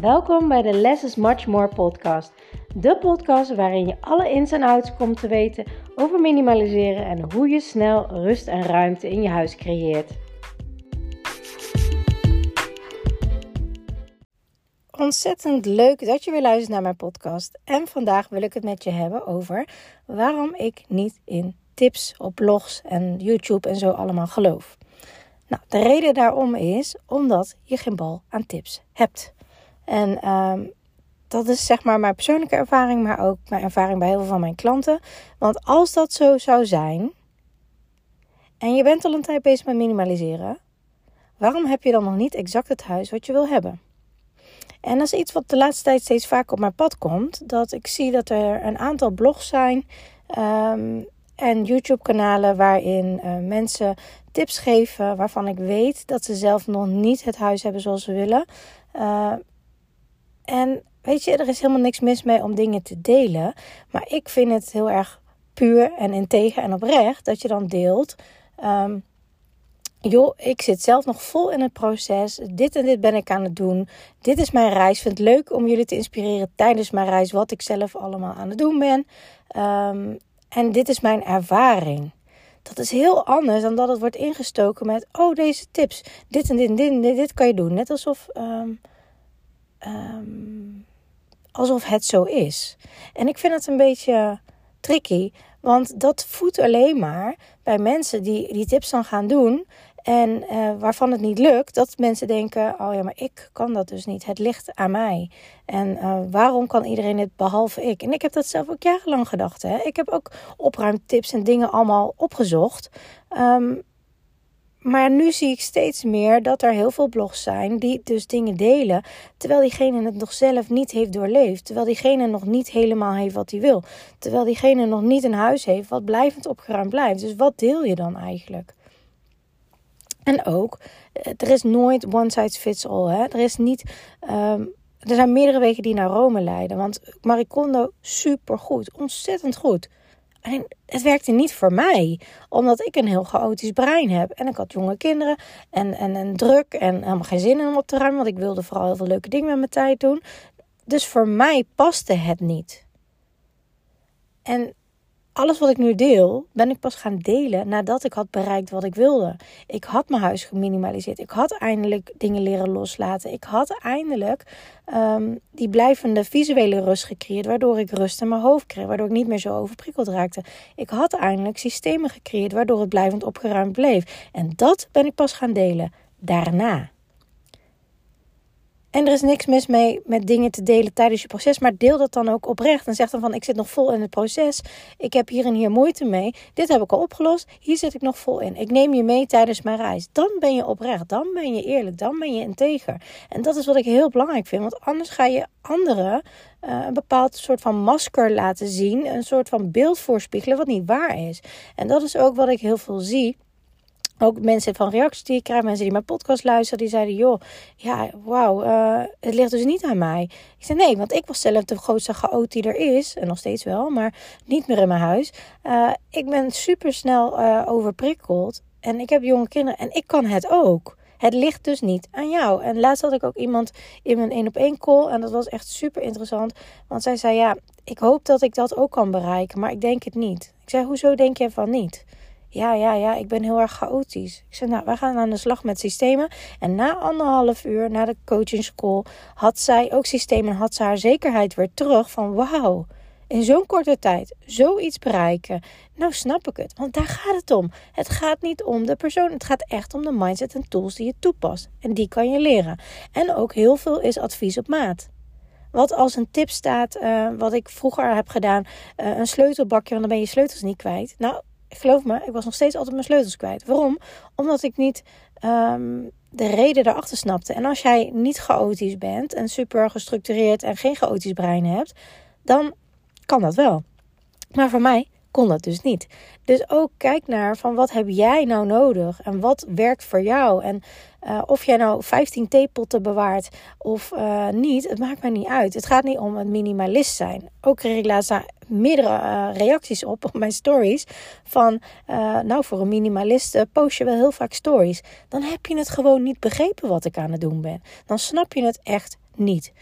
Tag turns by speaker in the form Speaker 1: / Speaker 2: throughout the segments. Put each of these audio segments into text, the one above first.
Speaker 1: Welkom bij de Less is Much More podcast. De podcast waarin je alle ins en outs komt te weten over minimaliseren en hoe je snel rust en ruimte in je huis creëert. Ontzettend leuk dat je weer luistert naar mijn podcast. En vandaag wil ik het met je hebben over waarom ik niet in tips op blogs en YouTube en zo allemaal geloof. Nou, de reden daarom is omdat je geen bal aan tips hebt. En ehm, dat is zeg maar mijn persoonlijke ervaring, maar ook mijn ervaring bij heel veel van mijn klanten. Want als dat zo zou zijn, en je bent al een tijd bezig met minimaliseren, waarom heb je dan nog niet exact het huis wat je wil hebben? En dat is iets wat de laatste tijd steeds vaker op mijn pad komt. Dat ik zie dat er een aantal blogs zijn ehm, en YouTube-kanalen waarin uh, mensen tips geven waarvan ik weet dat ze zelf nog niet het huis hebben zoals ze willen. Uh, en weet je, er is helemaal niks mis mee om dingen te delen. Maar ik vind het heel erg puur en integer en oprecht dat je dan deelt. Um, joh, ik zit zelf nog vol in het proces. Dit en dit ben ik aan het doen. Dit is mijn reis. Vind het leuk om jullie te inspireren tijdens mijn reis. Wat ik zelf allemaal aan het doen ben. Um, en dit is mijn ervaring. Dat is heel anders dan dat het wordt ingestoken met: oh, deze tips. Dit en dit en dit, dit, dit kan je doen. Net alsof. Um, um, alsof het zo is. En ik vind het een beetje tricky, want dat voedt alleen maar bij mensen die die tips dan gaan doen. En uh, waarvan het niet lukt, dat mensen denken: Oh ja, maar ik kan dat dus niet. Het ligt aan mij. En uh, waarom kan iedereen het behalve ik? En ik heb dat zelf ook jarenlang gedacht. Hè? Ik heb ook opruimtips en dingen allemaal opgezocht. Um, maar nu zie ik steeds meer dat er heel veel blogs zijn die dus dingen delen, terwijl diegene het nog zelf niet heeft doorleefd, terwijl diegene nog niet helemaal heeft wat hij wil, terwijl diegene nog niet een huis heeft wat blijvend opgeruimd blijft. Dus wat deel je dan eigenlijk? En ook, eh, er is nooit one size fits all. Hè? Er is niet. Um, er zijn meerdere wegen die naar Rome leiden. Want Marie Kondo, super goed, ontzettend goed. En het werkte niet voor mij, omdat ik een heel chaotisch brein heb. En ik had jonge kinderen en, en, en druk en helemaal geen zin in om op te ruimen, want ik wilde vooral heel veel leuke dingen met mijn tijd doen. Dus voor mij paste het niet. En alles wat ik nu deel, ben ik pas gaan delen nadat ik had bereikt wat ik wilde. Ik had mijn huis geminimaliseerd. Ik had eindelijk dingen leren loslaten. Ik had eindelijk um, die blijvende visuele rust gecreëerd, waardoor ik rust in mijn hoofd kreeg, waardoor ik niet meer zo overprikkeld raakte. Ik had eindelijk systemen gecreëerd, waardoor het blijvend opgeruimd bleef. En dat ben ik pas gaan delen daarna. En er is niks mis mee met dingen te delen tijdens je proces. Maar deel dat dan ook oprecht. En zeg dan van ik zit nog vol in het proces. Ik heb hier en hier moeite mee. Dit heb ik al opgelost. Hier zit ik nog vol in. Ik neem je mee tijdens mijn reis. Dan ben je oprecht. Dan ben je eerlijk. Dan ben je integer. En dat is wat ik heel belangrijk vind. Want anders ga je anderen uh, een bepaald soort van masker laten zien. Een soort van beeld voorspiegelen wat niet waar is. En dat is ook wat ik heel veel zie ook mensen van reacties die ik krijg, mensen die mijn podcast luisteren, die zeiden: Joh, ja, wauw, uh, het ligt dus niet aan mij. Ik zei: Nee, want ik was zelf de grootste chaot die er is, en nog steeds wel, maar niet meer in mijn huis. Uh, ik ben super snel uh, overprikkeld en ik heb jonge kinderen en ik kan het ook. Het ligt dus niet aan jou. En laatst had ik ook iemand in mijn één op één call en dat was echt super interessant, want zij zei: Ja, ik hoop dat ik dat ook kan bereiken, maar ik denk het niet. Ik zei: Hoezo denk je van niet? Ja, ja, ja, ik ben heel erg chaotisch. Ik zei, nou, we gaan aan de slag met systemen. En na anderhalf uur, na de coaching school, had zij ook systemen en had ze haar zekerheid weer terug van wauw. In zo'n korte tijd zoiets bereiken. Nou snap ik het, want daar gaat het om. Het gaat niet om de persoon, het gaat echt om de mindset en tools die je toepast. En die kan je leren. En ook heel veel is advies op maat. Wat als een tip staat, uh, wat ik vroeger heb gedaan, uh, een sleutelbakje, want dan ben je sleutels niet kwijt. Nou, geloof me, ik was nog steeds altijd mijn sleutels kwijt. Waarom? Omdat ik niet um, de reden daarachter snapte. En als jij niet chaotisch bent en super gestructureerd en geen chaotisch brein hebt, dan kan dat wel. Maar voor mij kon dat dus niet. Dus ook kijk naar van wat heb jij nou nodig en wat werkt voor jou. En uh, of jij nou 15 theepotten bewaart of uh, niet, het maakt mij niet uit. Het gaat niet om het minimalist zijn. Ook kreeg ik laatst meerdere uh, reacties op op mijn stories. Van, nou voor een minimalist post je wel heel vaak stories. Dan heb je het gewoon niet begrepen wat ik aan het doen ben. Dan snap je het echt niet.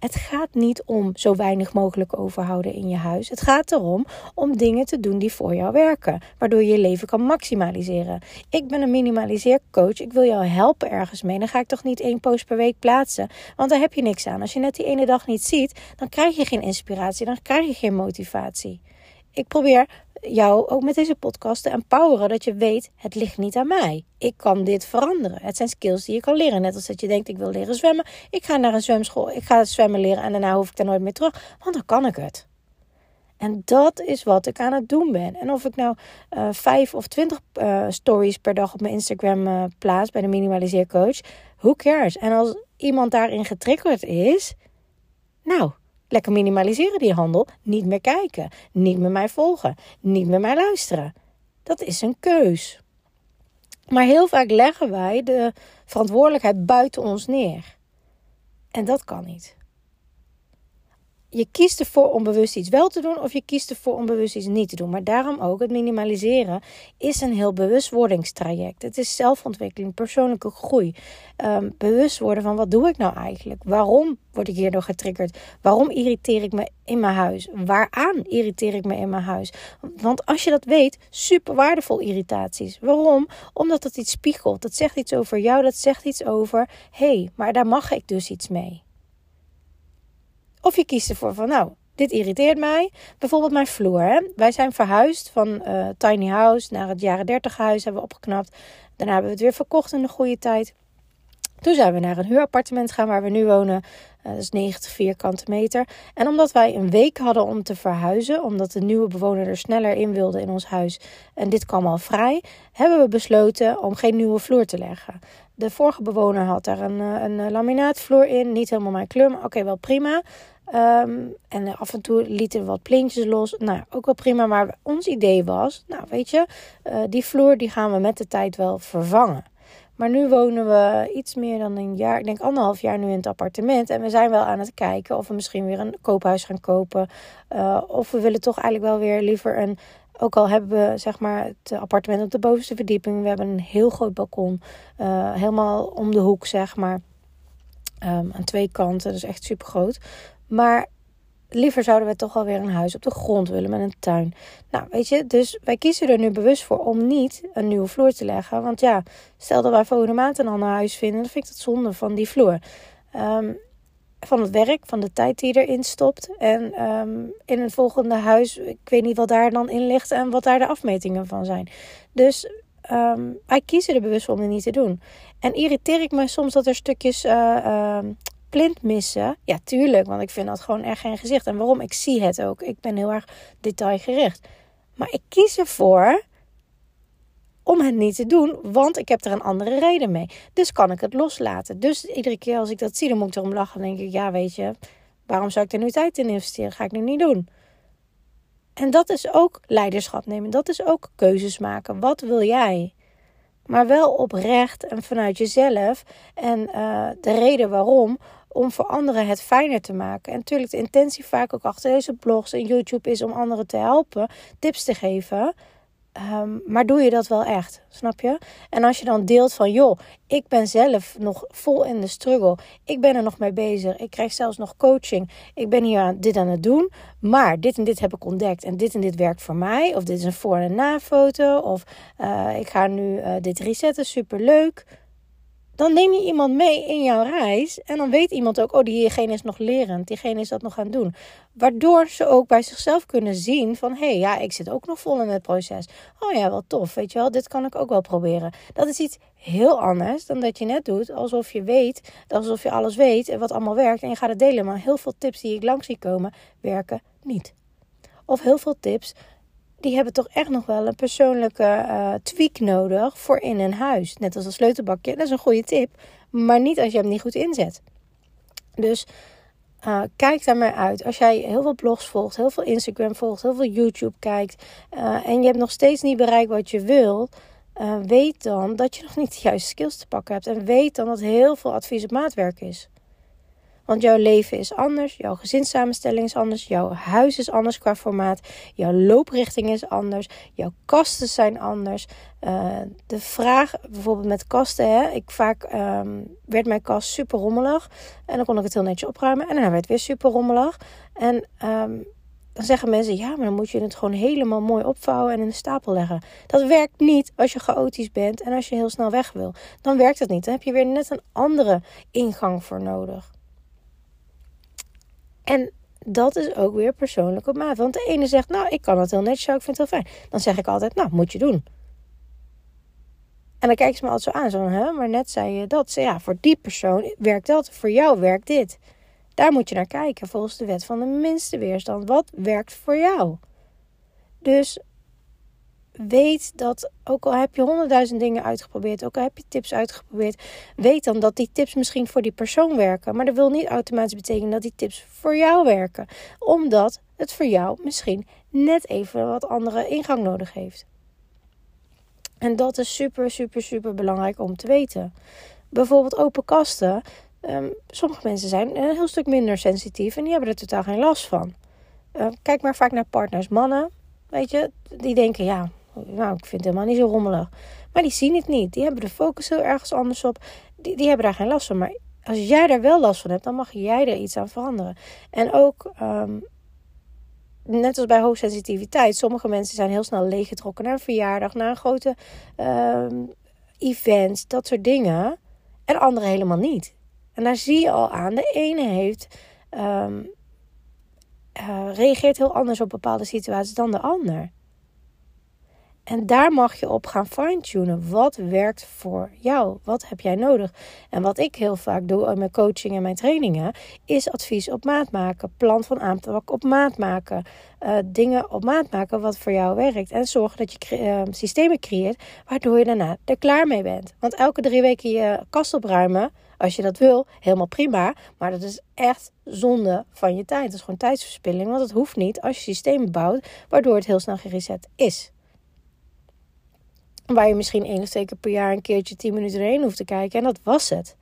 Speaker 1: Het gaat niet om zo weinig mogelijk overhouden in je huis. Het gaat erom om dingen te doen die voor jou werken, waardoor je je leven kan maximaliseren. Ik ben een minimaliseercoach. Ik wil jou helpen ergens mee. Dan ga ik toch niet één post per week plaatsen, want daar heb je niks aan. Als je net die ene dag niet ziet, dan krijg je geen inspiratie, dan krijg je geen motivatie. Ik probeer jou ook met deze podcast te empoweren. Dat je weet, het ligt niet aan mij. Ik kan dit veranderen. Het zijn skills die je kan leren. Net als dat je denkt, ik wil leren zwemmen. Ik ga naar een zwemschool. Ik ga zwemmen leren en daarna hoef ik daar nooit meer terug. Want dan kan ik het. En dat is wat ik aan het doen ben. En of ik nou uh, vijf of twintig uh, stories per dag op mijn Instagram uh, plaats bij de Minimaliseercoach. Who cares? En als iemand daarin getriggerd is, nou, Lekker minimaliseren die handel. Niet meer kijken. Niet meer mij volgen. Niet meer mij luisteren. Dat is een keus. Maar heel vaak leggen wij de verantwoordelijkheid buiten ons neer. En dat kan niet je kiest ervoor om bewust iets wel te doen of je kiest ervoor om bewust iets niet te doen. Maar daarom ook het minimaliseren is een heel bewustwordingstraject. Het is zelfontwikkeling, persoonlijke groei. Um, bewust worden van wat doe ik nou eigenlijk? Waarom word ik hierdoor getriggerd? Waarom irriteer ik me in mijn huis? Waaraan irriteer ik me in mijn huis? Want als je dat weet, super waardevol irritaties. Waarom? Omdat het iets spiegelt. Dat zegt iets over jou, dat zegt iets over, hé, hey, maar daar mag ik dus iets mee. Of je kiest ervoor van, nou, dit irriteert mij. Bijvoorbeeld mijn vloer. Hè? Wij zijn verhuisd van uh, tiny house naar het jaren 30 huis. Hebben we opgeknapt. Daarna hebben we het weer verkocht in de goede tijd. Toen zijn we naar een huurappartement gaan waar we nu wonen. Uh, dat is 90 vierkante meter. En omdat wij een week hadden om te verhuizen, omdat de nieuwe bewoner er sneller in wilde in ons huis en dit kwam al vrij, hebben we besloten om geen nieuwe vloer te leggen. De vorige bewoner had daar een, eh, een laminaatvloer in, niet helemaal mijn kleur, maar oké, wel prima. Um, en af en toe lieten we wat plintjes los. Nou, ook wel prima. Maar ons idee was, nou weet je, uh, die vloer die gaan we met de tijd wel vervangen. Maar nu wonen we iets meer dan een jaar, ik denk anderhalf jaar nu in het appartement. En we zijn wel aan het kijken of we misschien weer een koophuis gaan kopen. Uh, of we willen toch eigenlijk wel weer liever een. Ook al hebben we zeg maar het appartement op de bovenste verdieping. We hebben een heel groot balkon. Uh, helemaal om de hoek, zeg maar. Um, aan twee kanten. Dus echt super groot. Maar liever zouden we toch alweer een huis op de grond willen met een tuin. Nou, weet je, dus wij kiezen er nu bewust voor om niet een nieuwe vloer te leggen. Want ja, stel dat wij volgende maand een ander huis vinden, dan vind ik dat zonde van die vloer. Um, van het werk, van de tijd die erin stopt. En um, in een volgende huis, ik weet niet wat daar dan in ligt en wat daar de afmetingen van zijn. Dus um, wij kiezen er bewust voor om het niet te doen. En irriteer ik me soms dat er stukjes uh, plint missen? Ja, tuurlijk, want ik vind dat gewoon echt geen gezicht. En waarom? Ik zie het ook. Ik ben heel erg detailgericht. Maar ik kies ervoor om het niet te doen, want ik heb er een andere reden mee. Dus kan ik het loslaten. Dus iedere keer als ik dat zie, dan moet ik erom lachen. Dan denk ik, ja, weet je, waarom zou ik er nu tijd in investeren? Ga ik nu niet doen. En dat is ook leiderschap nemen. Dat is ook keuzes maken. Wat wil jij? Maar wel oprecht en vanuit jezelf. En uh, de reden waarom om voor anderen het fijner te maken. En natuurlijk de intentie vaak ook achter deze blogs en YouTube is om anderen te helpen, tips te geven. Um, maar doe je dat wel echt? Snap je? En als je dan deelt van, joh, ik ben zelf nog vol in de struggle. Ik ben er nog mee bezig. Ik krijg zelfs nog coaching. Ik ben hier aan, dit aan het doen. Maar dit en dit heb ik ontdekt. En dit en dit werkt voor mij. Of dit is een voor- en na-foto. Of uh, ik ga nu uh, dit resetten. Super leuk dan neem je iemand mee in jouw reis. En dan weet iemand ook, oh, diegene is nog lerend. Diegene is dat nog aan het doen. Waardoor ze ook bij zichzelf kunnen zien van, hé, hey, ja, ik zit ook nog vol in het proces. Oh ja, wel tof, weet je wel, dit kan ik ook wel proberen. Dat is iets heel anders dan dat je net doet alsof je weet, alsof je alles weet en wat allemaal werkt. En je gaat het delen, maar heel veel tips die ik langs zie komen, werken niet. Of heel veel tips die hebben toch echt nog wel een persoonlijke uh, tweak nodig voor in een huis. Net als een sleutelbakje. Dat is een goede tip. Maar niet als je hem niet goed inzet. Dus uh, kijk daar maar uit. Als jij heel veel blogs volgt, heel veel Instagram volgt, heel veel YouTube kijkt. Uh, en je hebt nog steeds niet bereikt wat je wilt. weet dan dat je nog niet de juiste skills te pakken hebt. En weet dan dat heel veel advies op maatwerk is. Want jouw leven is anders, jouw gezinssamenstelling is anders, jouw huis is anders qua formaat, jouw looprichting is anders, jouw kasten zijn anders. Uh, de vraag, bijvoorbeeld met kasten, hè, ik vaak um, werd mijn kast super rommelig en dan kon ik het heel netjes opruimen en dan werd het weer super rommelig. En um, dan zeggen mensen, ja, maar dan moet je het gewoon helemaal mooi opvouwen en in een stapel leggen. Dat werkt niet als je chaotisch bent en als je heel snel weg wil. Dan werkt het niet. Dan heb je weer net een andere ingang voor nodig. En dat is ook weer persoonlijk op maat. Want de ene zegt, nou, ik kan het heel netjes, ik vind het heel fijn. Dan zeg ik altijd, nou, moet je doen. En dan kijken ze me altijd zo aan, zo, hè, maar net zei je dat. Ja, voor die persoon werkt dat, voor jou werkt dit. Daar moet je naar kijken volgens de wet van de minste weerstand. Wat werkt voor jou? Dus weet dat, ook al heb je honderdduizend dingen uitgeprobeerd, ook al heb je tips uitgeprobeerd, weet dan dat die tips misschien voor die persoon werken. Maar dat wil niet automatisch betekenen dat die tips voor jou werken, omdat het voor jou misschien net even wat andere ingang nodig heeft. En dat is super, super, super belangrijk om te weten. Bijvoorbeeld open kasten. Ehm, sommige mensen zijn een heel stuk minder sensitief en die hebben er totaal geen last van. Ehm, kijk maar vaak naar partners, mannen. Weet je, die denken ja, nou, ik vind het helemaal niet zo rommelig. Maar die zien het niet. Die hebben de focus heel ergens anders op. Die, die hebben daar geen last van. Maar als jij daar wel last van hebt, dan mag jij er iets aan veranderen. En ook, ehm, net als bij hoogsensitiviteit, sommige mensen zijn heel snel leeggetrokken naar een verjaardag, naar een grote um, event, dat soort dingen. En anderen helemaal niet. En daar zie je al aan, de ene heeft, um, uh, reageert heel anders op bepaalde situaties dan de ander. En daar mag je op gaan fine-tunen. Wat werkt voor jou? Wat heb jij nodig? En wat ik heel vaak doe in mijn coaching en mijn trainingen, is advies op maat maken. Plan van aanpak op maat maken. Uh, dingen op maat maken wat voor jou werkt. En zorgen dat je uh, systemen creëert waardoor je daarna er klaar mee bent. Want elke drie weken je kast opruimen, als je dat wil, helemaal prima. Maar dat is echt zonde van je tijd. Dat is gewoon tijdsverspilling. Want het hoeft niet als je systemen bouwt waardoor het heel snel gereset is. Waar je misschien één of twee keer per jaar een keertje tien minuten erheen hoeft te kijken. En dat was het.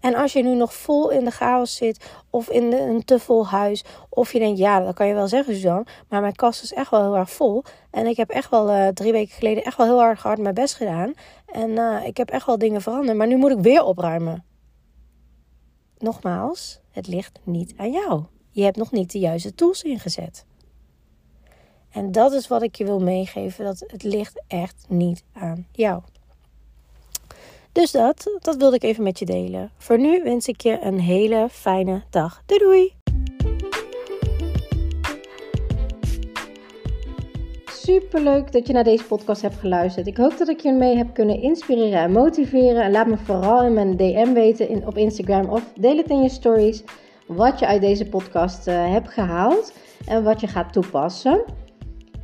Speaker 1: En als je nu nog vol in de chaos zit, of in een te vol huis, of je denkt, ja, dat kan je wel zeggen, Suzanne, maar mijn kast is echt wel heel erg vol. En ik heb echt wel uh, drie weken geleden echt wel heel hard mijn best gedaan. En uh, ik heb echt wel dingen veranderd, maar nu moet ik weer opruimen. Nogmaals, het ligt niet aan jou. Je hebt nog niet de juiste tools ingezet. En dat is wat ik je wil meegeven. Dat het ligt echt niet aan jou. Dus dat, dat wilde ik even met je delen. Voor nu wens ik je een hele fijne dag. Doei doei! Super leuk dat je naar deze podcast hebt geluisterd. Ik hoop dat ik je mee heb kunnen inspireren en motiveren. En laat me vooral in mijn DM weten in, op Instagram of deel het in je stories wat je uit deze podcast uh, hebt gehaald en wat je gaat toepassen.